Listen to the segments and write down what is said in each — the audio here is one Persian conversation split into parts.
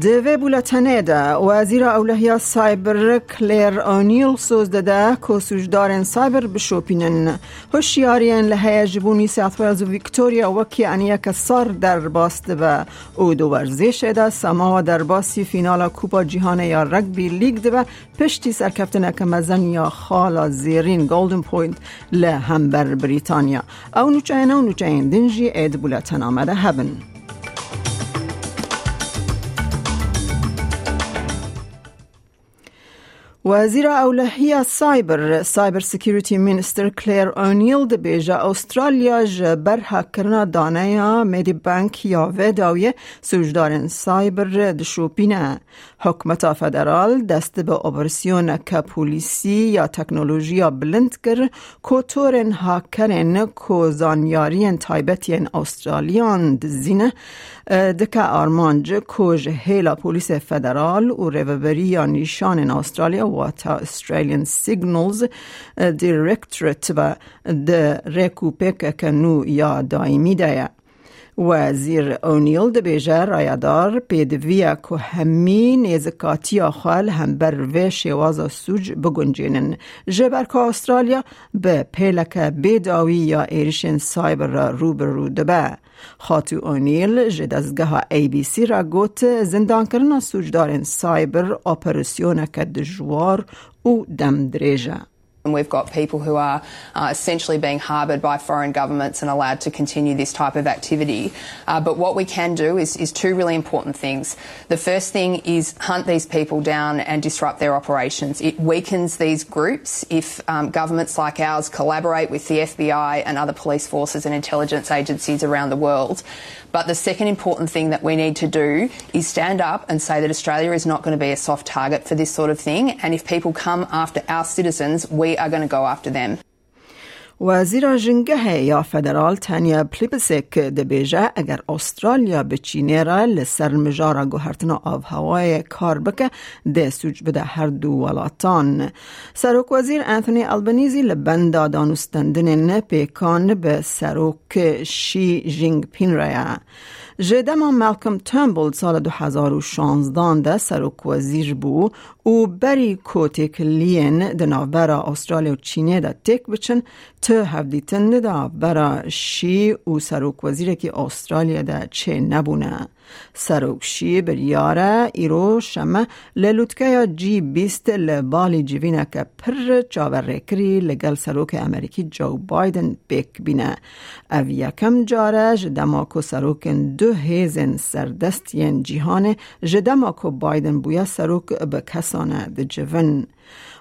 دوی بولتنه ده. وزیر اولهیا سایبر کلیر آنیل سوز ده که سوجدارن سایبر بشوپینن. هوشیارین لحیه جبونی سیات و ویکتوریا وکی انیه که سار در باست و او دو ورزش ده. سما در باسی فینال کوپا جهان یا رگبی لیگ ده و پشتی سرکفتن که یا خالا زیرین. گولدن پوینت لهمبر بریتانیا. او نوچه او نوچه دنجی اید بولتن آمده هبن. وزیر اولهی سایبر سایبر سکیوریتی مینستر کلیر اونیل ده بیجا استرالیا جبر کرنا دانه یا میدی بانک یا وداوی سوجدارن سایبر دشوپینه حکمت فدرال دست به اپراسیون که پولیسی یا تکنولوژیا بلند کر کوتورن هاکرن کو زانیارین تایبتین استرالیان دزینه. دکه آرمانج کوج هیلا پولیس فدرال و ریوبری یا نیشان استرالیا و استرالیان سیگنالز دیرکترت و ده ریکوپک کنو یا دائمی وزیر اونیل ده بیجه رایدار پیدویا که همی نیزکاتی آخال هم بر و شواز سوج بگنجینن. جبر که استرالیا به پیلک بیداوی یا ایریشن سایبر را رو بر رو دبه. خاتو اونیل جدازگاه ای بی سی را گوت زندان کرنا سوجدارن سایبر اپراسیون که دجوار او دم دریجه. And we've got people who are uh, essentially being harboured by foreign governments and allowed to continue this type of activity. Uh, but what we can do is, is two really important things. The first thing is hunt these people down and disrupt their operations. It weakens these groups if um, governments like ours collaborate with the FBI and other police forces and intelligence agencies around the world. But the second important thing that we need to do is stand up and say that Australia is not going to be a soft target for this sort of thing. And if people come after our citizens, we are going to go after them. وزیر جنگه یا فدرال تانیا پلیپسک ده بیجه اگر استرالیا به چینه را لسر مجارا گوهرتنا آب هوای کار بکه ده سوج بده هر دو ولاتان. سروک وزیر انتونی البنیزی لبندا دانستندن پیکان به سروک شی جنگ پین ریا جدما مالکم تمبل سال 2016 ده سروک وزیر بو او بری کوتک لین ده نوبرا استرالیا و چینه ده تک بچن ته هفدیتن ده برا شی او سروک وزیر که استرالیا ده چه نبونه سروک شی بریاره ایرو شمه للوتکه یا جی بیست لبالی جیوینه که پر چاور کری لگل سروک امریکی جو بایدن بک بینه. او یکم جاره جدماکو سروکن دو هیزن سردستین جیهانه جدماکو بایدن بویا سروک به کسانه ده جون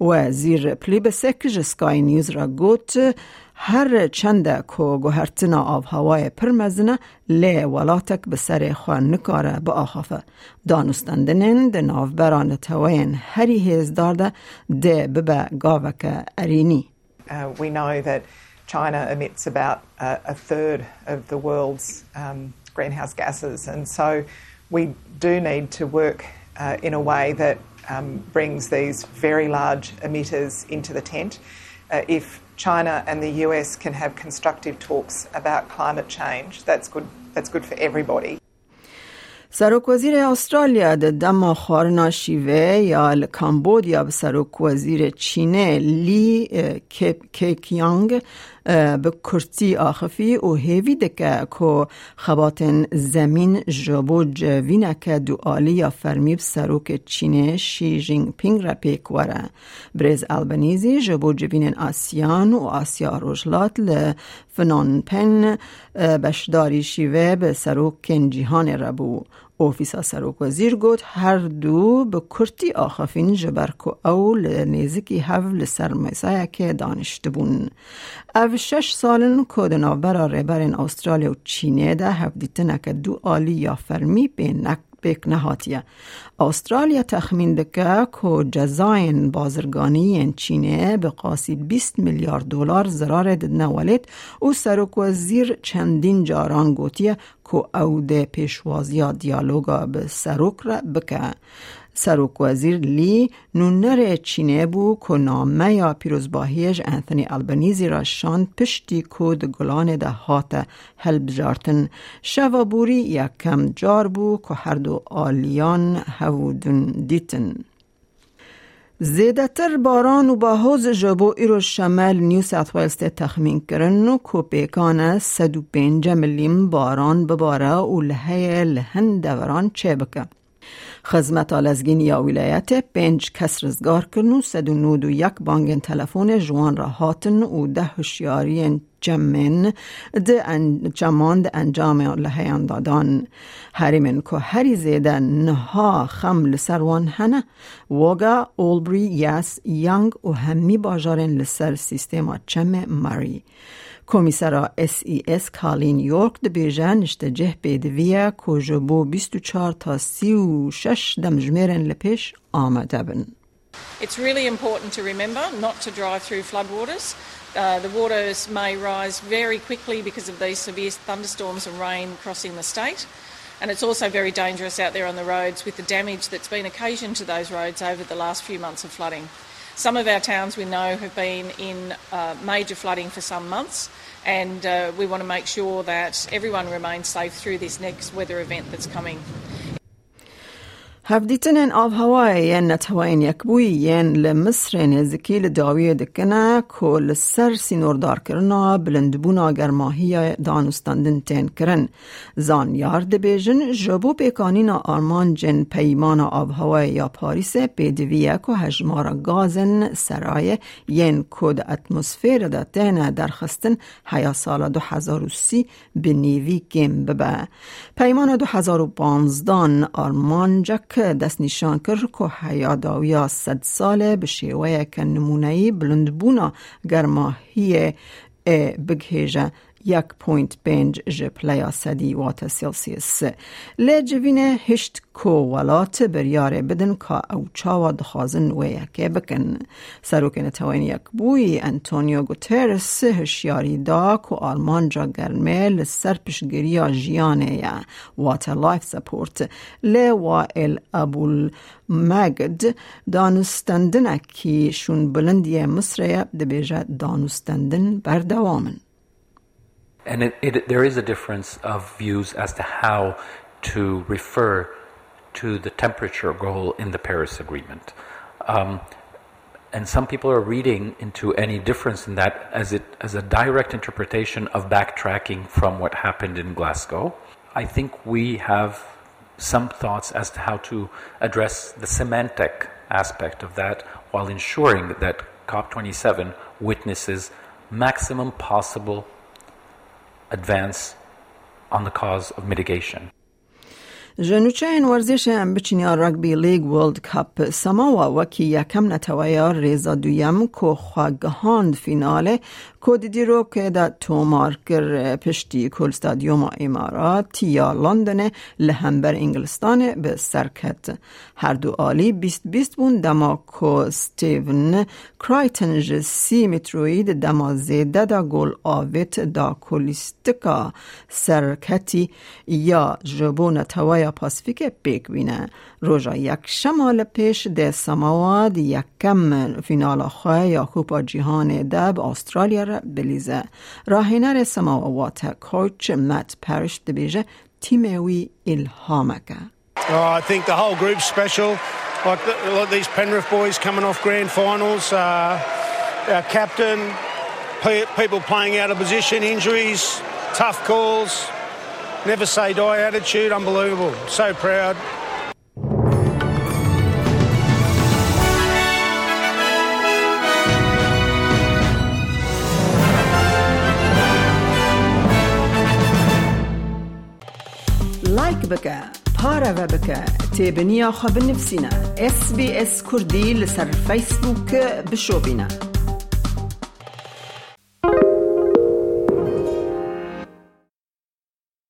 وزیر پلیبسک جسکای نیوز را گوت هر چند کو گوهرتنا آب هوای پرمزنه لی ولاتک به سر خوان نکاره با آخافه دانستندنین ده ناوبران توین هری هیز دارده ده ببه گاوک ارینی Uh, we know that China emits about uh, a third of the world's um, greenhouse gases, and so we do need to work uh, in a way that um, brings these very large emitters into the tent. Uh, if China and the US can have constructive talks about climate change, that's good. That's good for everybody. سروک وزیر استرالیا ده دما خارنا شیوه یا کامبودیا به سروک وزیر چینه لی کیکیانگ به کرتی آخفی و هیوی دکه که خباتن زمین جبو جوینه که دو فرمی سروک چینه شی جینگ پینگ را پیک وره. بریز البنیزی جبو جوینن آسیان و آسیا روجلات لفنان پن بشداری شیوه به سروک جیهان ربو اوفیسا سروک وزیر گوت هر دو به کرتی آخفین جبر که او لنیزکی هف لسرمایسایه که دانشته بون. او شش سالن که دنابرا ریبرین استرالیا و چینه ده هف دیتنه که دو آلی یا فرمی به نهاتیه. استرالیا تخمین دکه که جزاین بازرگانی چینه به قاسی 20 میلیارد دلار ضرار نولید و سرک وزیر چندین جاران گوتیه که او ده پیشوازی دیالوگا به سرک را بکه. سروک وزیر لی نونر چینه بو که نامه یا پیروزباهیش انثونی البنیزی را شان پشتی کود گلان ده هات هلب جارتن شوابوری یک کم جار بو که هر دو آلیان هودون دیتن زیدتر باران و با حوز جبو ایرو شمال نیو ساوت ویلز تخمین کرن و کو پیکان 105 میلیم باران بباره و لحه لهن دوران چه بکه. خدمت آلزگین یا ولایت پنج کس رزگار کرن و سد و نود و یک بانگن تلفون جوان را هاتن و ده هشیاری جمن ده ان جمان انجام لحیان دادان هریمن که هری زیده نها خم لسروان هنه. وگا اولبری یاس یانگ و همی باجارن لسر سیستما چم ماری. Komisera SES Kalin York dibêje niştecehbê divîye ku ji bo 24 ta 36 demjmerên li pêş. It's really important to remember not to drive through floodwaters. Uh, the waters may rise very quickly because of these severe thunderstorms and rain crossing the state. And it's also very dangerous out there on the roads with the damage that's been occasioned to those roads over the last few months of flooding. Some of our towns we know have been in uh, major flooding for some months, and uh, we want to make sure that everyone remains safe through this next weather event that's coming. هفدیتن آب هوای نتوین یک بوی ین لمصر نزکی لداوی دکنه که لسر سینوردار کرنا بلندبونا گرماهی دانستندن تین کرن. زان یارد بیجن جبو پیکانین آرمان جن پیمان آب هوای یا پاریس پیدویه که هجمار گازن سرای ین کود اتمسفیر دا تین درخستن حیا سال 2030 به نیوی گیم ببه. پیمان 2015 آرمان جک دست نشان کرد کۆ صد ساله به شیوه که نمونهی بلندبونا گرماهی بگهیجه. یک 1.5 پلیاسدی وات سلسیس. لی جوین هشت کو ولات بریار بدن که او چاوا دخوازن و یکی بکن. سروک نتوین یک بوی. انتونیو گوترس هشیاری دا کو آلمان جا گرمه لسر پشگری جیانه یا وات لایف سپورت. لی وائل ابول مگد دانستندن اکی شون بلندی مصره دبیجه دانستندن بردوامن. And it, it, there is a difference of views as to how to refer to the temperature goal in the Paris Agreement. Um, and some people are reading into any difference in that as it as a direct interpretation of backtracking from what happened in Glasgow. I think we have some thoughts as to how to address the semantic aspect of that while ensuring that COP27 witnesses maximum possible advance on the cause of mitigation. جنوچه این ورزش هم بچینی رگبی لیگ ورلد کپ سما و وکی یکم نتویا ریزا دویم که خواگهاند فیناله کود دیرو که دا تومارکر پشتی کل استادیوم امارات یا لندن لهمبر انگلستان به سرکت هر دو آلی بیست بیست بون دما کو ستیون سی متروید دما زیده دا گل آویت دا کلیستکا سرکتی یا جبو نتویا پاسفیک پیک بینه روژا یک شمال پیش ده سماواد یک کم فینال خواه یا کوپا جیهان دب استرالیا را بلیزه راهینر سماوات کوچ مت پرش دبیجه تیموی الهامکه Oh, I think the whole group's special. Like, the, like these Penrith boys coming off grand finals, uh, our captain, people playing out of position, injuries, tough calls, never say die attitude, unbelievable. So proud. لایک بکە پارەوە بکە تێبنییا خە بنفسینە SسBS کوردی لەسەر فیسبووکە بشۆبینە.